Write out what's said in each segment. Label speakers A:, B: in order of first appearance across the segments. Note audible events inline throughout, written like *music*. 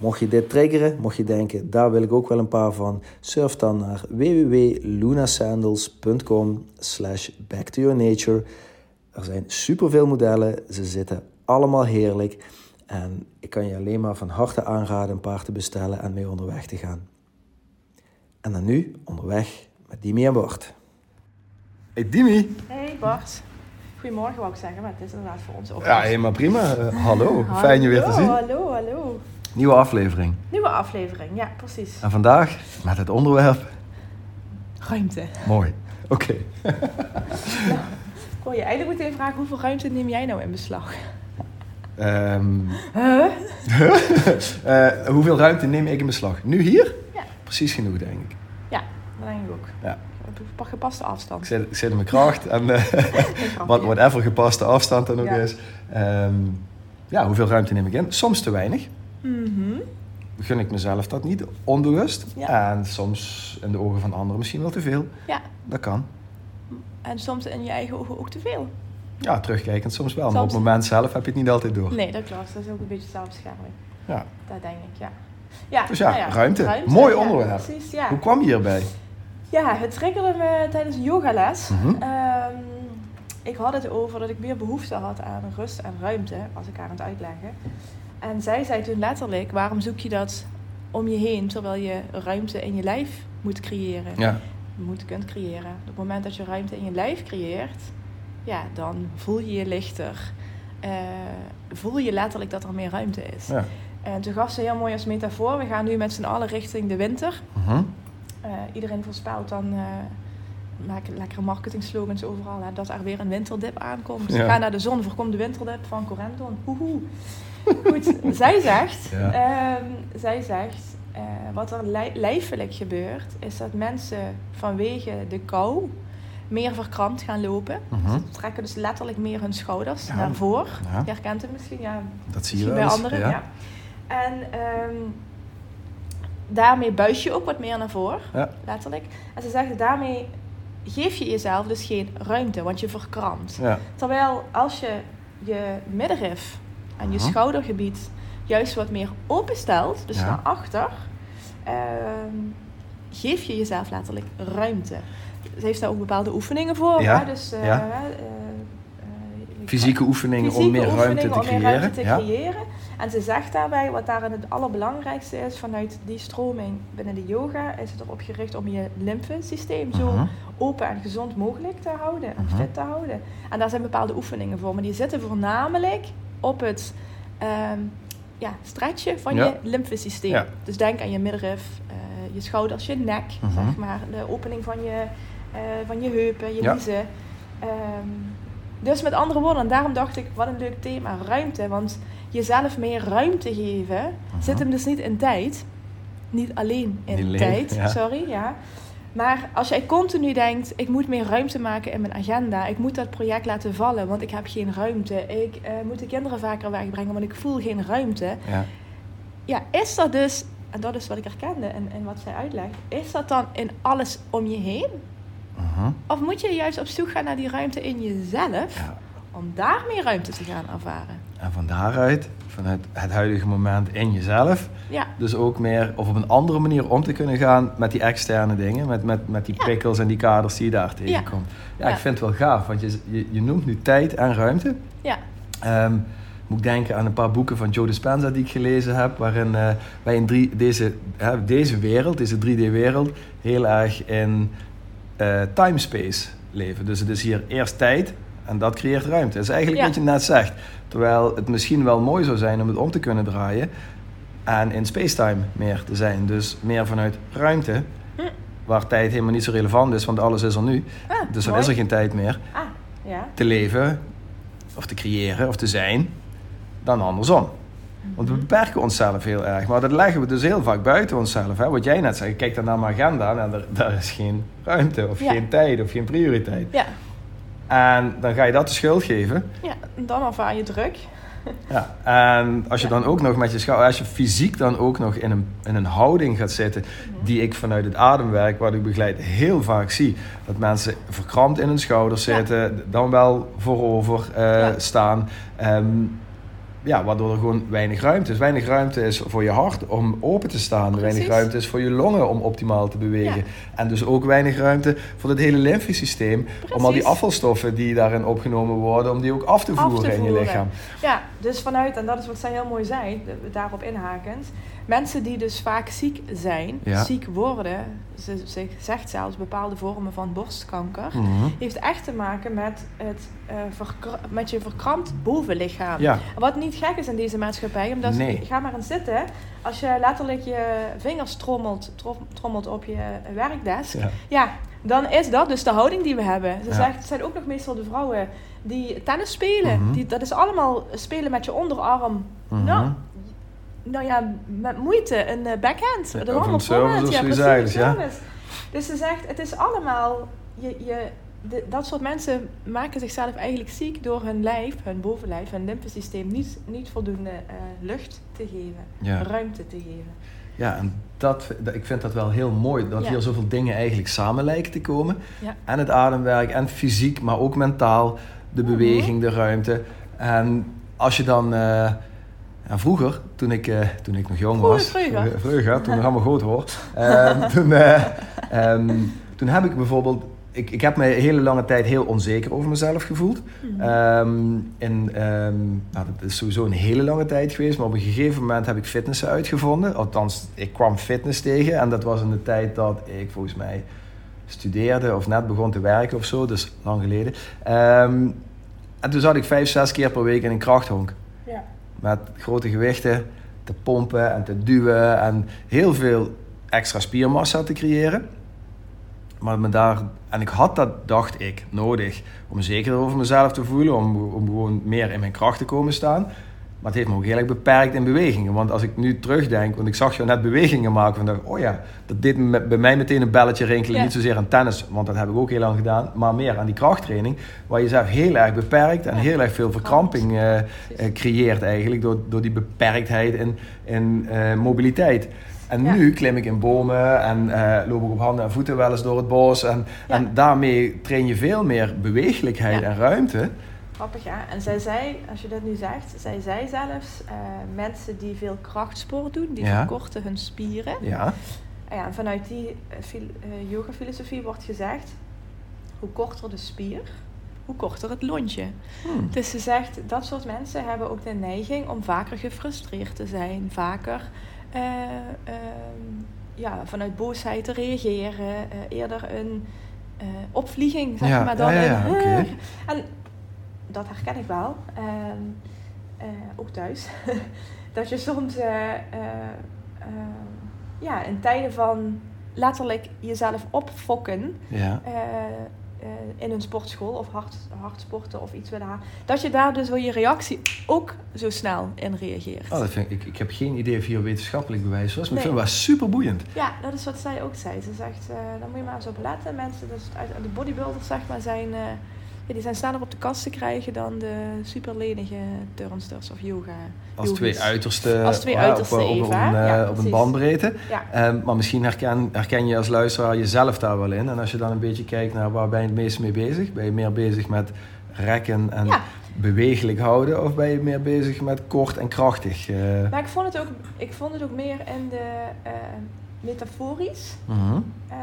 A: mocht je dit triggeren, mocht je denken, daar wil ik ook wel een paar van, surf dan naar www.lunasandals.com slash back to your nature. Er zijn superveel modellen, ze zitten allemaal heerlijk en ik kan je alleen maar van harte aanraden een paar te bestellen en mee onderweg te gaan. En dan nu onderweg met Dimi en Bart. Hey Dimi.
B: Hey Bart. Goedemorgen wou ik zeggen, maar het is inderdaad voor ons ook.
A: Ja, helemaal prima. Uh, hallo. fijn je weer te zien.
B: Hallo, hallo.
A: Nieuwe aflevering.
B: Nieuwe aflevering, ja, precies.
A: En vandaag met het onderwerp...
B: Ruimte.
A: Mooi. Oké. *laughs*
B: nou, ik wil je eigenlijk meteen vragen, hoeveel ruimte neem jij nou in beslag?
A: Um,
B: huh?
A: uh, *laughs* hoeveel ruimte neem ik in beslag? Nu hier?
B: Ja.
A: Precies genoeg, denk ik.
B: Ja, dat denk ik ook.
A: Ja.
B: Op gepaste afstand.
A: Ik zit, ik zit in mijn kracht en *laughs* uh, wat, whatever gepaste afstand dan ook
B: Ja.
A: is. Um, ja, hoeveel ruimte neem ik in? Soms te weinig.
B: Mhm.
A: Gun ik mezelf dat niet, onbewust.
B: Ja.
A: En soms in de ogen van anderen misschien wel te veel.
B: Ja,
A: Dat kan.
B: en soms in je eigen ogen ook te veel.
A: Ja, terugkijkend soms wel. Maar op het moment zelf heb je het niet altijd door.
B: Nee, dat klopt. Dat is ook een beetje zelfbescherming.
A: Ja.
B: Dat denk ik, ja. ja
A: Dus ja,
B: nou
A: ruimte. Mooi
B: ja,
A: onderwerp.
B: Precies, ja.
A: Hoe kwam je hierbij?
B: Ja, het triggerde me tijdens een yogales.
A: Mhm.
B: Ehm, ik had het over dat ik meer behoefte had aan rust en ruimte, als ik aan het uitleggen. En zij zei toen letterlijk, waarom zoek je dat om je heen, terwijl je ruimte in je lijf moet creëren?
A: Ja.
B: Moet kunt creëren. Op het moment dat je ruimte in je lijf creëert, ja, dan voel je je lichter. Eh, voel je letterlijk dat er meer ruimte is.
A: ja.
B: En toen gaf ze heel mooi als metafoor, we gaan nu met z'n allen richting de winter.
A: Mhm.
B: Eh, iedereen voorspelt dan, eh maken lekkere marketing slogans overal, hè, dat er weer een winterdip aankomt.
A: Ja.
B: Ga naar de zon, voorkom de winterdip van Corenton. Hoehoe. Goed, zij zegt,
A: Ja.
B: ehm, zij zegt eh, wat er lij- lijfelijk gebeurt, is dat mensen vanwege de kou meer verkrampt gaan lopen.
A: Mhm.
B: Ze trekken dus letterlijk meer hun schouders
A: Ja.
B: naar voren.
A: Ja.
B: Je herkent het misschien, ja,
A: Dat zie je wel
B: bij anderen,
A: ja.
B: En ehm, daarmee buis je ook wat meer naar voren, letterlijk. En ze zeggen, daarmee geef je jezelf dus geen ruimte, want je verkrampt. Terwijl als je je middenrif en je schoudergebied juist wat meer openstelt, dus
A: Ja.
B: naar achter, ehm, geef je jezelf letterlijk ruimte. Ze heeft daar ook bepaalde oefeningen voor.
A: Ja,
B: Hè? Dus, eh,
A: ja.
B: eh, eh,
A: Fysieke oefeningen om meer ruimte
B: oefeningen
A: te
B: om meer
A: creëren.
B: ruimte te
A: ja.
B: creëren. En ze zegt daarbij, wat daarin het allerbelangrijkste is, vanuit die stroming binnen de yoga, is het erop gericht om je lymfesysteem zo
A: Mhm.
B: open en gezond mogelijk te houden en
A: Mhm.
B: fit te houden. En daar zijn bepaalde oefeningen voor, maar die zitten voornamelijk op het ehm, ja, stretchen van
A: Ja.
B: je lymfesysteem.
A: Ja.
B: Dus denk aan je middenrif, eh, je schouders, je nek,
A: Mhm.
B: zeg maar, de opening van je, eh, van je heupen, je liezen. Ehm, dus met andere woorden, en daarom dacht ik, wat een leuk thema, ruimte. Want jezelf meer ruimte geven, zit hem dus niet in tijd. Niet alleen in
A: Niet alleen,
B: tijd, sorry, ja. Maar als jij continu denkt, ik moet meer ruimte maken in mijn agenda. Ik moet dat project laten vallen, want ik heb geen ruimte. Ik eh, moet de kinderen vaker wegbrengen, want ik voel geen ruimte.
A: Ja.
B: Ja, is dat dus, en dat is wat ik herkende en, en wat zij uitlegt. Is dat dan in alles om je heen?
A: Mhm.
B: Of moet je juist op zoek gaan naar die ruimte in jezelf?
A: Ja.
B: om daar meer ruimte te gaan ervaren.
A: En van daaruit, vanuit het huidige moment in jezelf,
B: Ja,
A: dus ook meer of op een andere manier om te kunnen gaan met die externe dingen, met, met, met die
B: Ja.
A: prikkels en die kaders die je daar tegenkomt. Ja,
B: Ja.
A: ik vind het wel gaaf, want je, je, je noemt nu tijd en ruimte.
B: ja,
A: Ehm, moet ik denken aan een paar boeken van Joe Dispenza die ik gelezen heb, waarin eh, wij in drie, deze, deze wereld, deze 3D-wereld, heel erg in eh time-space leven. Dus het is hier eerst tijd en dat creëert ruimte. Dat is eigenlijk
B: Ja.
A: wat je net zegt. Terwijl het misschien wel mooi zou zijn om het om te kunnen draaien en in spacetime meer te zijn. Dus meer vanuit ruimte,
B: Hm.
A: waar tijd helemaal niet zo relevant is, want alles is er nu.
B: Ah,
A: Dus dan
B: mooi.
A: is er geen tijd meer
B: Ah, ja.
A: te leven, of te creëren, of te zijn, dan andersom. Want we beperken onszelf heel erg. Maar dat leggen we dus heel vaak buiten onszelf. Hè? Wat jij net zei, kijk dan naar mijn agenda en daar, daar is geen ruimte, of
B: Ja.
A: geen tijd, of geen prioriteit.
B: Ja,
A: En dan ga je dat de schuld geven.
B: ja, dan ervaar je druk.
A: Ja. En als je
B: Ja.
A: dan ook nog met je schouder, als je fysiek dan ook nog in een, in een houding gaat zitten, die ik vanuit het ademwerk, wat ik begeleid, heel vaak zie. Dat mensen verkrampt in hun schouders
B: Ja.
A: zitten, dan wel voorover
B: Ja.
A: staan. Ehm, ja, waardoor er gewoon weinig ruimte is. Weinig ruimte is voor je hart om open te staan. Weinig ruimte is voor je longen om optimaal te bewegen.
B: Ja.
A: En dus ook weinig ruimte voor het hele lymfesysteem. Om al die afvalstoffen die daarin opgenomen worden, om die ook af te
B: Af te
A: voeren in je
B: voeren.
A: lichaam.
B: Ja, dus vanuit, en dat is wat zij heel mooi zei, daarop inhakend. Mensen die dus vaak ziek zijn,
A: Ja.
B: ziek worden, ze, ze zegt zelfs bepaalde vormen van borstkanker,
A: Mhm.
B: heeft echt te maken met, het, eh, met je verkrampt bovenlichaam.
A: Ja.
B: Wat niet gek is in deze maatschappij, omdat
A: Nee.
B: ga maar eens zitten. Als je letterlijk je vingers trommelt, trom- trommelt op je werkdesk,
A: Ja.
B: ja, dan is dat dus de houding die we hebben. Ze zegt, het zijn ook nog meestal de vrouwen die tennis spelen.
A: Mhm.
B: die, dat is allemaal spelen met je onderarm.
A: Mhm.
B: Nou, nou ja, met moeite. Een eh, backhand.
A: Ja, service
B: voorhand.
A: of
B: Ja, precies,
A: ja.
B: Dus ze zegt, het is allemaal... Je, je, de- dat soort mensen maken zichzelf eigenlijk ziek door hun lijf, hun bovenlijf, hun lymfesysteem niet, niet voldoende eh, lucht te geven,
A: Ja.
B: ruimte te geven.
A: Ja, en dat, ik vind dat wel heel mooi. Dat
B: Ja.
A: hier zoveel dingen eigenlijk samen lijken te komen.
B: Ja.
A: En het ademwerk, en fysiek, maar ook mentaal. De
B: Mhm.
A: beweging, de ruimte. En als je dan... eh, ja, vroeger, toen ik, eh, toen ik nog jong was...
B: vroeger.
A: vroeger, toen ik allemaal groot hoor. Ehm, *laughs* toen, eh, ehm, toen heb ik bijvoorbeeld... Ik, ik heb me een hele lange tijd heel onzeker over mezelf gevoeld.
B: Mhm.
A: Ehm, en, nou, dat is sowieso een hele lange tijd geweest, maar op een gegeven moment heb ik fitnessen uitgevonden. Althans, ik kwam fitness tegen en dat was in de tijd dat ik volgens mij studeerde of net begon te werken of zo, dus lang geleden. En toen zat ik vijf, zes keer per week in een krachthonk. Met grote gewichten te pompen en te duwen en heel veel extra spiermassa te creëren. Maar me daar, en ik had dat, dacht ik, nodig om zeker over mezelf te voelen, om, om gewoon meer in mijn kracht te komen staan. Maar het heeft me ook heel erg beperkt in bewegingen. Want als ik nu terugdenk, want ik zag jou net bewegingen maken, van dacht, oh ja, dat deed me- bij mij meteen een belletje rinkelen.
B: Ja.
A: Niet zozeer aan tennis, want dat heb ik ook heel lang gedaan, maar meer aan die krachttraining, waar je zelf heel erg beperkt en
B: Ja.
A: heel erg veel verkramping eh, eh, creëert eigenlijk door, door die beperktheid in, in eh, mobiliteit. En
B: Ja.
A: nu klim ik in bomen en loop ik op handen en voeten wel eens door het bos. En,
B: Ja.
A: en daarmee train je veel meer bewegelijkheid
B: Ja.
A: en ruimte.
B: Grappig, ja. En zij zei, als je dat nu zegt, zij zei zelfs, eh, mensen die veel krachtsport doen, die
A: Ja.
B: verkorten hun spieren.
A: Ja,
B: En ja, en vanuit die eh, eh, yoga-filosofie wordt gezegd, hoe korter de spier, hoe korter het lontje.
A: Hmm.
B: Dus ze zegt, dat soort mensen hebben ook de neiging om vaker gefrustreerd te zijn, vaker eh, ehm, ja, vanuit boosheid te reageren, eerder een opvlieging, zeg
A: Ja,
B: maar, dan
A: ja, ja,
B: een...
A: oké.
B: En dat herken ik wel, ehm, eh, ook thuis. *laughs* dat je soms eh, eh, ehm, ja, in tijden van letterlijk jezelf opfokken
A: ja.
B: in een sportschool of hard, hard sporten of iets willen halen, dat je daar dus wel je reactie ook zo snel in reageert.
A: Oh, dat vind ik, ik, ik heb geen idee of hier wetenschappelijk bewijs was, maar ik
B: Nee.
A: vind het wel super boeiend.
B: Ja, dat is wat zij ook zei. Ze zegt, daar moet je maar eens op letten. Mensen, dus uit, de bodybuilders zeg maar, zijn, ja, die zijn sneller op de kast te krijgen dan de superlenige turnsters of yoga.
A: Als
B: yogis.
A: twee uiterste,
B: Als twee uitersten
A: op, op, een,
B: hè?
A: eh,
B: Ja,
A: op een bandbreedte.
B: Ja,
A: Ehm, maar misschien herken, herken je als luisteraar jezelf daar wel in. En als je dan een beetje kijkt naar waar ben je het meest mee bezig, ben je meer bezig met rekken en
B: Ja,
A: bewegelijk houden of ben je meer bezig met kort en krachtig? eh?
B: Maar ik vond het ook, ik vond het ook meer in de eh, metaforisch.
A: Mhm.
B: Ehm,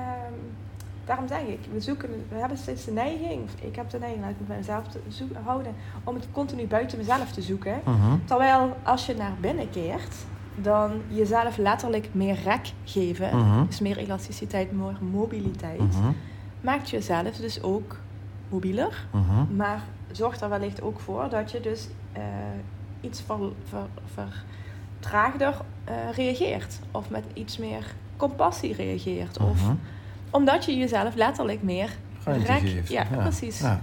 B: daarom zeg ik, we, zoeken, we hebben steeds de neiging, of ik heb de neiging, laat ik het bij mezelf te zoek- houden, om het continu buiten mezelf te zoeken.
A: Mhm.
B: Terwijl als je naar binnen keert, dan jezelf letterlijk meer rek geven,
A: Mhm.
B: dus meer elasticiteit, meer mobiliteit,
A: Mhm.
B: maakt jezelf dus ook mobieler. Maar zorgt er wellicht ook voor dat je dus eh, iets ver, ver, vertraagder eh, reageert. Of met iets meer compassie reageert. Of. Omdat je jezelf letterlijk meer
A: Ruimte
B: rek...
A: geeft.
B: Ja, precies. Ja.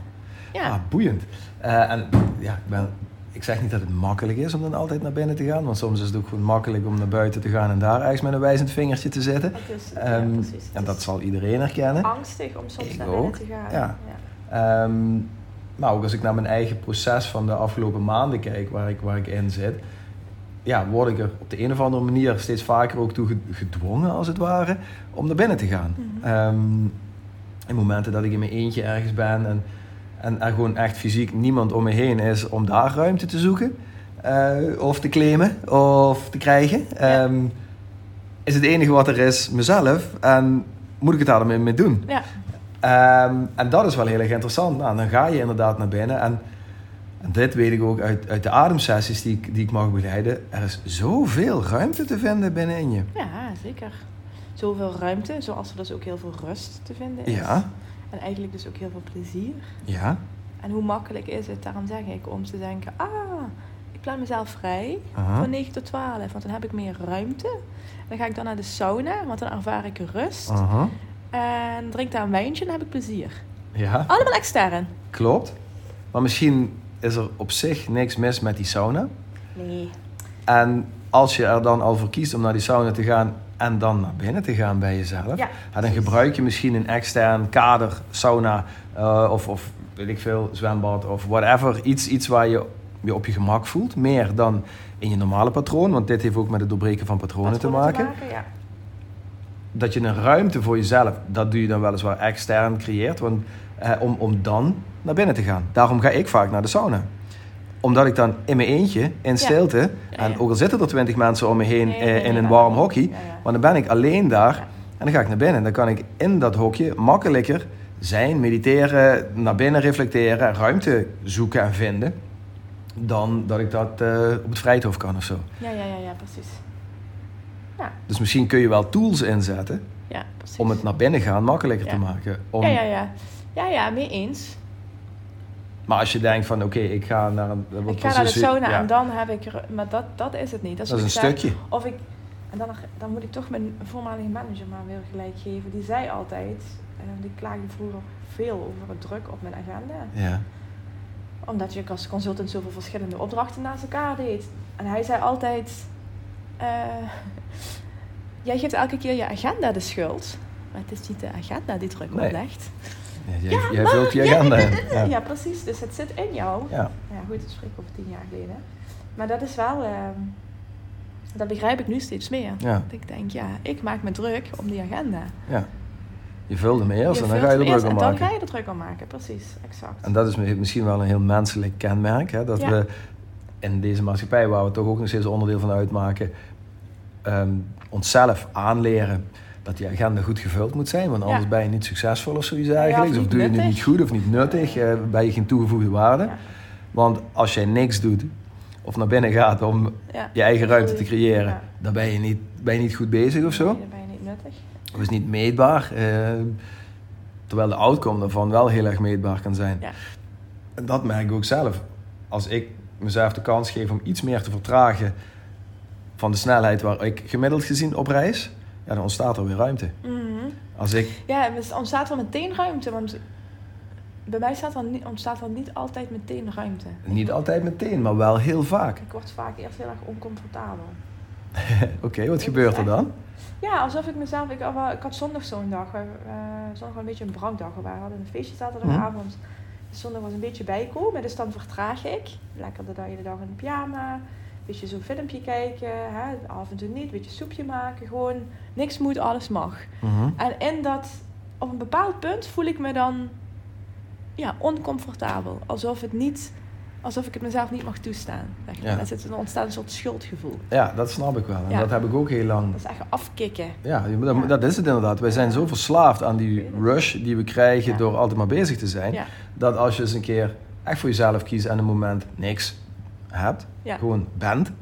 A: Ja. Ah, boeiend. Eh, en ja, ik, ben, ik zeg niet dat het makkelijk is om dan altijd naar binnen te gaan. Want soms is het ook gewoon makkelijk om naar buiten te gaan en daar ergens met een wijzend vingertje te zitten.
B: Is, ja,
A: Ehm,
B: precies. Het
A: en dat
B: is
A: zal iedereen herkennen.
B: angstig om soms
A: Ik
B: naar binnen
A: ook.
B: te gaan.
A: Ja. Ehm, maar ook als ik naar mijn eigen proces van de afgelopen maanden kijk, waar ik, waar ik in zit, ja, word ik er op de een of andere manier steeds vaker ook toe ge- gedwongen, als het ware, om naar binnen te gaan. Ehm, in momenten dat ik in mijn eentje ergens ben en, en er gewoon echt fysiek niemand om me heen is om daar ruimte te zoeken, eh, of te claimen, of te krijgen,
B: Ja.
A: ehm, is het enige wat er is mezelf en moet ik het daarmee mee doen.
B: Ja.
A: Ehm, en dat is wel heel erg interessant. Nou, dan ga je inderdaad naar binnen. En, en dit weet ik ook uit, uit de ademsessies die ik, die ik mag begeleiden. Er is zoveel ruimte te vinden binnenin je.
B: ja, zeker. Zoveel ruimte, zoals er dus ook heel veel rust te vinden is.
A: Ja,
B: En eigenlijk dus ook heel veel plezier.
A: ja.
B: En hoe makkelijk is het, daarom zeg ik, om te denken... Ah, ik plan mezelf vrij
A: Aha.
B: van 9 tot 12. Want dan heb ik meer ruimte. Dan ga ik dan naar de sauna, want dan ervaar ik rust.
A: Aha.
B: En drink daar een wijntje en dan heb ik plezier.
A: Ja,
B: Allemaal extern.
A: klopt. Maar misschien is er op zich niks mis met die sauna.
B: Nee.
A: En als je er dan al voor kiest om naar die sauna te gaan en dan naar binnen te gaan bij jezelf,
B: Ja,
A: dan gebruik je misschien een extern kader, sauna eh, of, of weet ik veel, zwembad of whatever. Iets, iets waar je je op je gemak voelt, meer dan in je normale patroon, want dit heeft ook met het doorbreken van patronen, te
B: Patronen
A: maken.
B: ja.
A: Dat je een ruimte voor jezelf, dat doe je dan weliswaar extern creëert, want, eh, om, om dan naar binnen te gaan. Daarom ga ik vaak naar de sauna omdat ik dan in mijn eentje, in stilte,
B: Ja,
A: en
B: ja.
A: ook al zitten er twintig mensen om me heen
B: Nee,
A: eh,
B: nee,
A: in een warm
B: ja.
A: maar dan ben ik alleen daar en dan ga ik naar binnen. Dan kan ik in dat hokje makkelijker zijn, mediteren, naar binnen reflecteren, ruimte zoeken en vinden, dan dat ik dat eh, op het vrijthof kan of zo.
B: Ja, ja, ja, ja, precies. Ja,
A: Dus misschien kun je wel tools inzetten om het naar binnen gaan makkelijker te maken. Om,
B: Ja, ja, ja. Ja, ja, mee eens.
A: Maar als je denkt van oké, ik ga naar een...
B: Ik ga naar de
A: precies-
B: sauna
A: ja,
B: en dan heb ik... Maar dat, dat is het niet. Dat is,
A: Dat is
B: wat
A: een
B: zei.
A: stukje.
B: Of ik... En dan, dan moet ik toch mijn voormalige manager maar weer gelijk geven. Die zei altijd... En die klaagde vroeger veel over het druk op mijn agenda.
A: Ja.
B: Omdat je als consultant zoveel verschillende opdrachten naast elkaar deed. En hij zei altijd... eh, *laughs* jij geeft elke keer je agenda de schuld. Maar het is niet de agenda die druk
A: Nee.
B: Oplegt.
A: Ja, jij jij vult je agenda.
B: Ja.
A: Ja.
B: precies. Dus het zit in jou.
A: Ja.
B: Ja, goed, dat spreek ik over tien jaar geleden. Maar dat is wel... ehm, dat begrijp ik nu steeds meer. Dat ik denk, ja, ik maak me druk om die agenda.
A: ja. Je vult hem eerst en dan ga je er druk om
B: En dan
A: maken.
B: ga je er druk om maken, precies. Exact.
A: En dat is misschien wel een heel menselijk kenmerk. Hè? Dat we in deze maatschappij, waar we toch ook nog steeds onderdeel van uitmaken, ehm, onszelf aanleren dat die agenda goed gevuld moet zijn. Want anders
B: Ja.
A: ben je niet succesvol of zoiets
B: Ja,
A: eigenlijk.
B: of
A: doe je het niet goed of niet nuttig. eh, ben je geen toegevoegde waarde. Want als jij niks doet of naar binnen gaat om je eigen ruimte te creëren, dan ben je niet, ben je niet goed bezig of zo.
B: Nee, dan ben je niet nuttig.
A: Of is niet meetbaar. eh, terwijl de outcome daarvan wel heel erg meetbaar kan zijn. En dat merk ik ook zelf. Als ik mezelf de kans geef om iets meer te vertragen van de snelheid waar ik gemiddeld gezien op reis, ja, dan ontstaat er weer ruimte.
B: Mhm.
A: Als ik,
B: Ja, er ontstaat wel meteen ruimte. Want bij mij staat niet, ontstaat er niet altijd meteen ruimte.
A: niet altijd meteen, maar wel heel vaak.
B: Ik word vaak eerst heel erg oncomfortabel. *laughs*
A: Oké, wat gebeurt er dan?
B: Ja, alsof ik mezelf... Ik, had wel- ik had zondag zo'n dag. eh, zondag was een beetje een brankdag. We hadden een feestje zaterdagavond. Dus zondag was een beetje bijkomen. Dus dan vertraag ik. Lekker de hele dag in een pyjama. Beetje zo'n filmpje kijken. Hè, af en toe niet. Een beetje soepje maken. Gewoon niks moet, alles mag.
A: Mhm.
B: En in dat... Op een bepaald punt voel ik me dan... Ja, oncomfortabel. Alsof het niet alsof ik het mezelf niet mag toestaan. Zeg maar.
A: Ja.
B: Dan, ontstaat een soort schuldgevoel.
A: Ja, dat snap ik wel. En
B: Ja.
A: dat heb ik ook heel lang.
B: Dat is echt afkicken.
A: Ja, dat,
B: Ja.
A: dat is het inderdaad. Wij zijn zo verslaafd aan die rush die we krijgen door altijd maar bezig te zijn. Dat als je eens een keer echt voor jezelf kiest en een moment niks hebt,
B: Ja.
A: gewoon bent,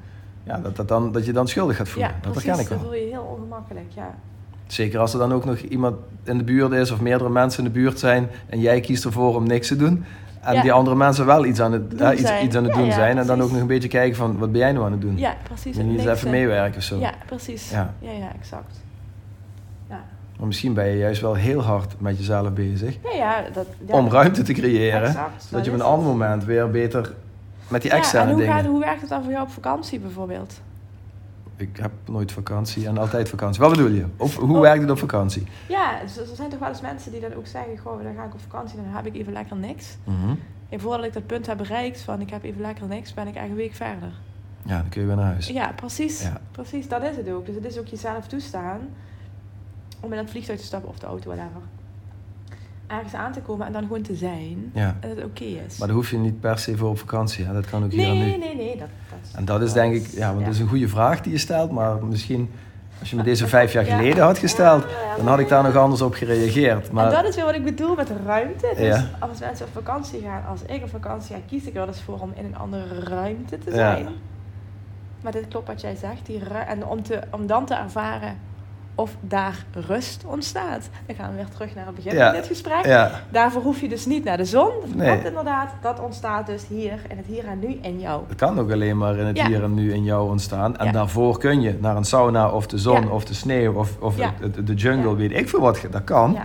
A: ja, dat, dat, dan, dat je dan schuldig gaat voelen.
B: Ja,
A: dat
B: precies.
A: herken ik
B: Dat
A: wel.
B: voel je heel ongemakkelijk, ja.
A: Zeker als er dan ook nog iemand in de buurt is of meerdere mensen in de buurt zijn en jij kiest ervoor om niks te doen. En
B: Ja.
A: die andere mensen wel iets aan het,
B: Doen
A: eh, iets,
B: zijn.
A: iets aan het
B: Ja,
A: doen zijn. En dan ook nog een beetje kijken van wat ben jij nou aan het doen?
B: Ja, precies.
A: Je niet eens even meewerken of zo?
B: Ja, precies.
A: Ja.
B: Ja, exact. Ja,
A: Maar misschien ben je juist wel heel hard met jezelf bezig
B: ja, ja dat...
A: Om ruimte te creëren.
B: Exact,
A: Zodat je op een ander moment weer beter met die
B: Ja,
A: externe
B: en hoe,
A: dingen.
B: gaat, hoe werkt het dan voor jou op vakantie bijvoorbeeld?
A: Ik heb nooit vakantie en altijd vakantie. Wat bedoel je? Of, hoe
B: Oh.
A: werkt het op vakantie?
B: Ja, dus er zijn toch wel eens mensen die dan ook zeggen... Goh, dan ga ik op vakantie en dan heb ik even lekker niks.
A: Mhm.
B: En voordat ik dat punt heb bereikt van ik heb even lekker niks... ben ik eigenlijk een week verder.
A: Ja, dan kun je weer naar huis.
B: Ja, precies.
A: Ja.
B: Precies, dat is het ook. Dus het is ook jezelf toestaan om in het vliegtuig te stappen of de auto, whatever. Ergens aan te komen en dan gewoon te zijn.
A: Ja.
B: En dat het oké is.
A: Maar daar hoef je niet per se voor op vakantie. Hè? Dat kan ook hier en nu.
B: nee, nee, nee. Dat, dat,
A: En dat is denk ik, ja, want dat is een goede vraag die je stelt, maar misschien als je me deze *laughs* vijf jaar
B: Ja.
A: geleden had gesteld, dan had ik daar nog anders op gereageerd.
B: En
A: Maar
B: dat is weer wat ik bedoel met ruimte. Dus als mensen op vakantie gaan, als ik op vakantie ga, kies ik er dus voor om in een andere ruimte te
A: Ja.
B: zijn. Maar dit klopt wat jij zegt. Die en om, te, om dan te ervaren of daar rust ontstaat. Dan gaan we weer terug naar het begin
A: Ja.
B: van dit gesprek.
A: ja,
B: Daarvoor hoef je dus niet naar de zon. Dat
A: Nee.
B: inderdaad. Dat ontstaat dus hier, in het hier en nu in jou.
A: het kan ook alleen maar in het
B: Ja.
A: hier en nu in jou ontstaan. En daarvoor kun je naar een sauna of de zon of de sneeuw of, of de jungle, weet ik veel wat. Dat kan.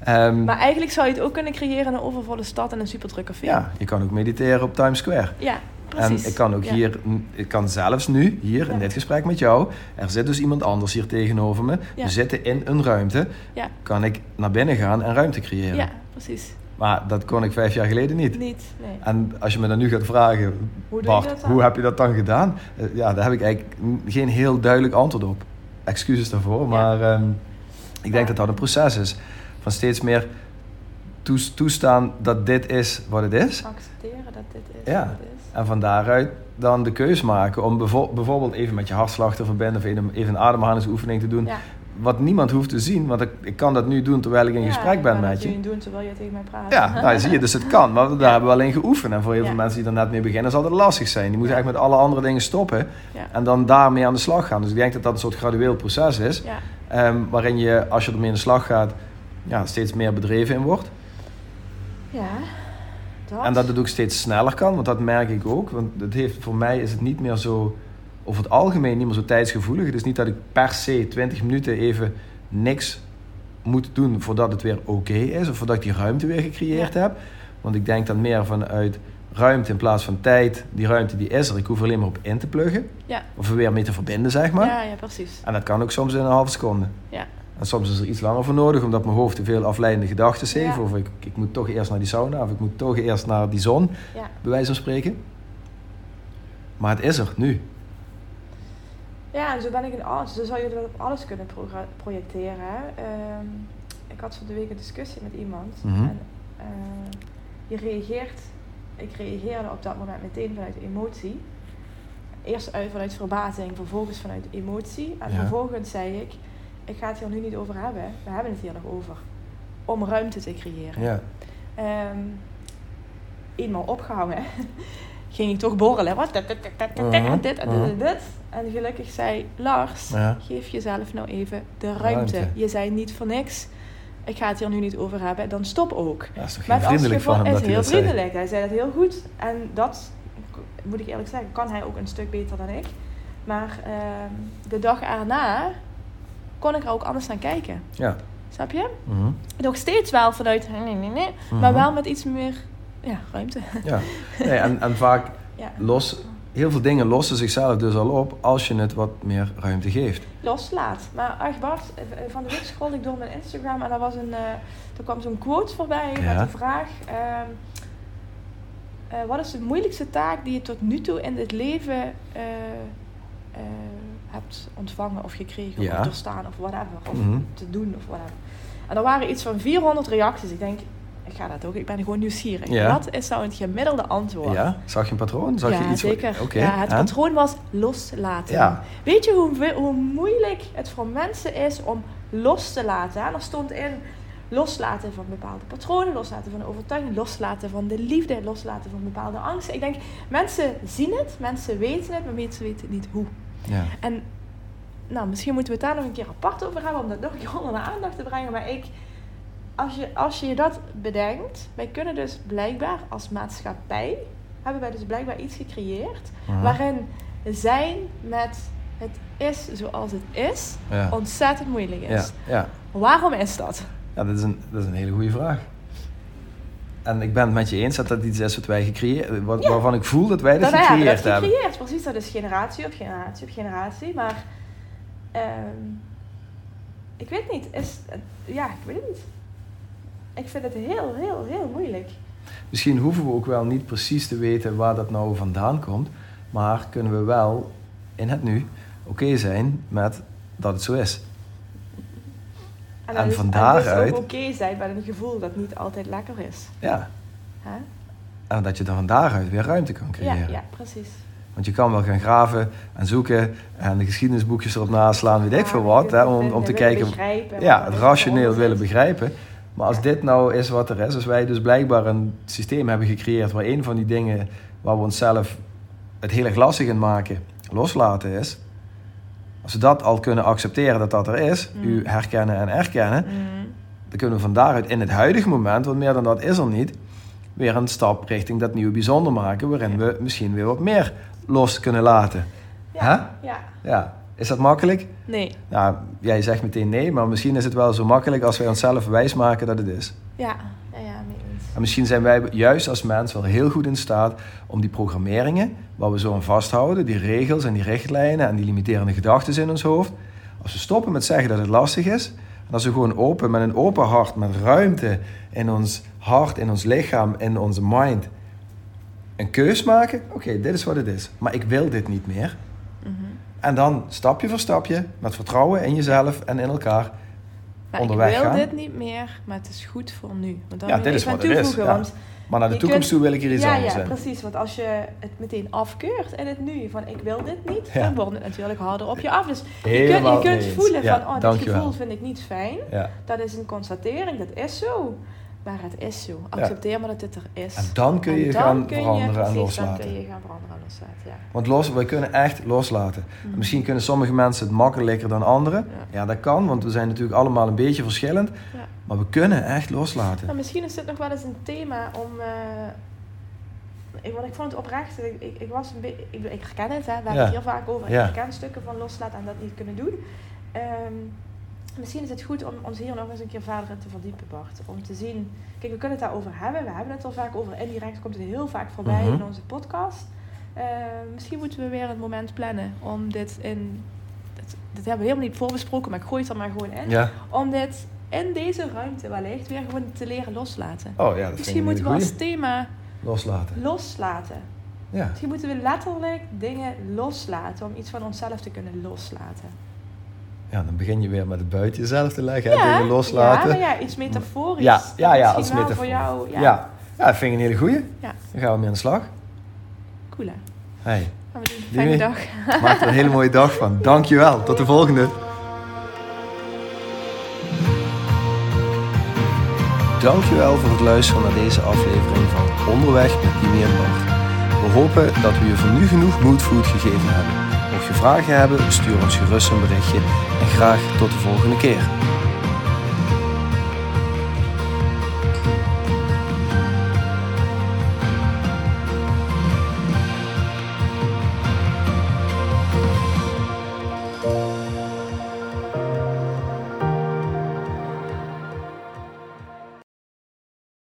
A: Ehm,
B: Maar eigenlijk zou je het ook kunnen creëren in een overvolle stad en een superdruk café.
A: ja, je kan ook mediteren op Times Square.
B: Ja, precies.
A: En ik kan ook
B: Ja.
A: hier, ik kan zelfs nu, hier in dit gesprek met jou, er zit dus iemand anders hier tegenover me.
B: Ja.
A: We zitten in een ruimte. Kan ik naar binnen gaan en ruimte creëren.
B: Ja, precies.
A: Maar dat kon ik vijf jaar geleden niet.
B: Niet, nee.
A: En als je me dan nu gaat vragen,
B: Hoe
A: Bart, hoe heb je dat dan gedaan? Eh, ja, daar heb ik eigenlijk geen heel duidelijk antwoord op. Excuses daarvoor, maar ehm, ik denk dat dat een proces is. Van steeds meer toes- toestaan dat dit is wat het is.
B: Accepteren dat dit is
A: Ja.
B: wat het is.
A: En van daaruit dan de keus maken om bijvoorbeeld even met je hartslag te verbinden of even een ademhalingsoefening te doen.
B: Ja.
A: Wat niemand hoeft te zien, want ik, ik kan dat nu doen terwijl ik in
B: Ja,
A: gesprek ben met
B: dat
A: je.
B: je doen terwijl je tegen mij praat.
A: Ja, nou zie je, dus het kan. Maar daar
B: Ja.
A: hebben we alleen geoefend. En voor heel veel
B: Ja.
A: mensen die er net mee beginnen, zal het lastig zijn. Die moeten
B: Ja.
A: eigenlijk met alle andere dingen stoppen
B: Ja.
A: en dan daarmee aan de slag gaan. Dus ik denk dat dat een soort gradueel proces is.
B: Ja.
A: ehm, waarin je, als je ermee aan de slag gaat, ja, steeds meer bedreven in wordt.
B: ja. Dat.
A: En dat het ook steeds sneller kan, want dat merk ik ook. Want het heeft, voor mij is het niet meer zo, over het algemeen niet meer zo tijdsgevoelig. Het is niet dat ik per se 20 minuten even niks moet doen voordat het weer oké is. Of voordat ik die ruimte weer gecreëerd heb. Want ik denk dan meer vanuit ruimte in plaats van tijd. Die ruimte die is er, ik hoef er alleen maar op in te pluggen.
B: Ja.
A: Of er weer mee te verbinden, zeg maar.
B: Ja, ja, precies.
A: En dat kan ook soms in een halve seconde.
B: Ja.
A: En soms is er iets langer voor nodig, omdat mijn hoofd te veel afleidende gedachten heeft.
B: Ja.
A: Of ik, ik moet toch eerst naar die sauna, of ik moet toch eerst naar die zon,
B: Ja.
A: bij wijze van spreken. Maar het is er, nu.
B: Ja, en zo ben ik in alles. Zo zou je dat op alles kunnen pro- projecteren. hè. Ehm, ik had van de week een discussie met iemand.
A: Mhm.
B: En eh, je reageert. Ik reageerde op dat moment meteen vanuit emotie. Eerst uit vanuit verbazing, vervolgens vanuit emotie. En
A: Ja.
B: vervolgens zei ik: Ik ga het hier nu niet over hebben. We hebben het hier nog over. Om ruimte te creëren.
A: Ja.
B: Ehm, eenmaal opgehangen, *laughs* ging ik toch borrelen. Wat? Dit, dit, dit, dit, dit, dit en gelukkig zei Lars,
A: Ja.
B: geef jezelf nou even de ruimte.
A: Ruimte.
B: Je zei niet voor niks. Ik ga het hier nu niet over hebben. Dan stop ook.
A: Dat is toch heel
B: als
A: vriendelijk van
B: gevolg-
A: hem
B: is heel
A: dat zei.
B: vriendelijk. Hij zei dat heel goed. En dat, moet ik eerlijk zeggen, kan hij ook een stuk beter dan ik. Maar ehm, de dag erna kon ik er ook anders naar kijken.
A: Ja.
B: Snap je?
A: Mhm.
B: Nog steeds wel vanuit nee, nee, nee. Maar
A: Mhm.
B: wel met iets meer ja, ruimte.
A: Ja. Nee, en, en vaak *laughs*
B: Ja.
A: los, heel veel dingen lossen zichzelf dus al op als je het wat meer ruimte geeft.
B: Loslaat. Maar ach Bart, eh, van de week scrollde ik door mijn Instagram en er, was een, eh, er kwam zo'n quote voorbij
A: Ja.
B: met de vraag... ehm, eh, wat is de moeilijkste taak die je tot nu toe in dit leven hebt ontvangen of gekregen
A: Ja.
B: of doorstaan of whatever. Of
A: Mhm.
B: te doen of whatever. En er waren iets van 400 reacties. Ik denk, ik ga dat ook, ik ben gewoon nieuwsgierig.
A: Ja.
B: Wat is nou het gemiddelde antwoord?
A: Ja, zag je een patroon? Zag
B: ja,
A: je iets?
B: zeker.
A: Oké,
B: Ja, het
A: en?
B: patroon was loslaten.
A: Ja.
B: Weet je hoe, hoe moeilijk het voor mensen is om los te laten? hè? Er stond in loslaten van bepaalde patronen, loslaten van de overtuiging, loslaten van de liefde, loslaten van bepaalde angsten. Ik denk, mensen zien het, mensen weten het, maar mensen weten niet hoe.
A: Ja.
B: En nou, misschien moeten we het daar nog een keer apart over hebben om dat nog een keer onder de aandacht te brengen. Maar ik, als je, als je dat bedenkt, wij kunnen dus blijkbaar als maatschappij, hebben wij dus blijkbaar iets gecreëerd waarin zijn met het is zoals het is
A: Ja.
B: ontzettend moeilijk is.
A: ja.
B: Waarom is dat?
A: ja dat, is een, dat is een hele goede vraag. En ik ben het met je eens dat dat iets is wat wij gecreëerd wat,
B: Ja.
A: waarvan ik voel dat wij dat
B: Dat hebben
A: gecreëerd
B: dat
A: hebben.
B: gecreëerd. Precies, dat is generatie op generatie op generatie. Maar ehm, ik weet niet. Is, ja, ik weet het niet. Ik vind het heel, heel, heel moeilijk.
A: Misschien hoeven we ook wel niet precies te weten waar dat nou vandaan komt, maar kunnen we wel in het nu oké zijn met dat het zo is. En
B: is-
A: van
B: En
A: daaruit-
B: ook oké zijn met een gevoel dat niet altijd lekker is.
A: Ja. En dat je dan van daaruit weer ruimte kan
B: Ja,
A: creëren.
B: ja, precies.
A: Want je kan wel gaan graven en zoeken en de geschiedenisboekjes erop naslaan, weet ik
B: Ja,
A: veel wat, hè, om, om te kijken.
B: begrijpen
A: Ja, het
B: er
A: rationeel willen begrijpen. Maar als
B: Ja.
A: dit nou is wat er is, als wij dus blijkbaar een systeem hebben gecreëerd waar een van die dingen waar we onszelf het heel erg lastig in maken, loslaten is. Als we dat al kunnen accepteren dat dat er is,
B: Mm.
A: u herkennen en erkennen,
B: Mm.
A: dan kunnen we van daaruit in het huidige moment, want meer dan dat is er niet, weer een stap richting dat nieuwe bijzonder maken, waarin we misschien weer wat meer los kunnen laten.
B: Ja, ja.
A: Ja, is dat makkelijk?
B: Nee.
A: Nou, jij zegt meteen nee, maar misschien is het wel zo makkelijk als wij onszelf wijsmaken dat het is.
B: Ja, ja, ja.
A: En misschien zijn wij juist als mens wel heel goed in staat om die programmeringen, waar we zo aan vasthouden, die regels en die richtlijnen en die limiterende gedachten in ons hoofd, als we stoppen met zeggen dat het lastig is, en als we gewoon open, met een open hart, met ruimte in ons hart, in ons lichaam, in onze mind, een keus maken, oké, dit is wat het is, maar ik wil dit niet meer.
B: Mhm.
A: En dan stapje voor stapje, met vertrouwen in jezelf en in elkaar,
B: Maar
A: onderweg
B: ik wil
A: gaan.
B: dit niet meer, maar het is goed voor nu. Want dan
A: Ja, dit is wat het is, ja. Maar naar de
B: Je
A: toekomst
B: kunt-
A: toe wil ik er iets
B: ja,
A: anders
B: ja,
A: in.
B: precies. Want als je het meteen afkeurt in het nu, van ik wil dit niet,
A: Ja.
B: dan wordt het natuurlijk harder op je af. Dus je kunt,
A: Helemaal
B: je kunt
A: mee eens.
B: voelen
A: Ja,
B: van, oh, dit gevoel vind ik niet fijn.
A: Ja.
B: Dat is een constatering, dat is zo. Maar het is zo. Accepteer maar dat dit er is.
A: En dan kun je
B: En dan
A: gaan
B: kun je-
A: veranderen en
B: precies, Dan
A: loslaten.
B: kun je gaan veranderen en loslaten, ja.
A: Want los, we kunnen echt loslaten.
B: Mhm.
A: Misschien kunnen sommige mensen het makkelijker dan anderen.
B: Ja.
A: Ja, dat kan, want we zijn natuurlijk allemaal een beetje verschillend.
B: Ja.
A: Maar we kunnen echt loslaten.
B: Misschien is dit nog wel eens een thema om. eh, ik, want ik vond het oprecht. Ik, ik, ik was een beetje. Ik, ik herken het, hè, we hebben het hier vaak over.
A: Ja.
B: Ik herken stukken van loslaten en dat niet kunnen doen. Ehm, misschien is het goed om ons hier nog eens een keer verder in te verdiepen, Bart. Om te zien. Kijk, we kunnen het daarover hebben. We hebben het er vaak over. Indirect komt het heel vaak voorbij
A: Mhm.
B: in onze podcast. Ehm, misschien moeten we weer een moment plannen om dit in. Dit, dit hebben we helemaal niet voorbesproken, maar ik gooi het er maar gewoon in.
A: Ja.
B: Om dit in deze ruimte wellicht weer gewoon te leren loslaten.
A: Oh ja, dat
B: Misschien moeten we als thema.
A: Loslaten.
B: loslaten.
A: Ja.
B: Misschien moeten we letterlijk dingen loslaten om iets van onszelf te kunnen loslaten.
A: Ja, dan begin je weer met het buiten jezelf te leggen. hè, dingen
B: ja,
A: loslaten.
B: maar ja, iets metaforisch.
A: Ja, ja, ja, als metafoor.
B: voor jou. Ja,
A: Ja. ja, vind ik een hele goeie.
B: Ja.
A: Dan gaan we mee aan de slag.
B: cool hè.
A: Hey,
B: Gaan we doen.
A: Doei.
B: Fijne dag. *laughs*
A: maak er een hele mooie dag van. Dankjewel. Tot de volgende. Dankjewel voor het luisteren naar deze aflevering van Onderweg met Dimi en Bart. We hopen dat we je voor nu genoeg moodfood gegeven hebben. Mocht je vragen hebben, stuur ons gerust een berichtje en graag tot de volgende keer.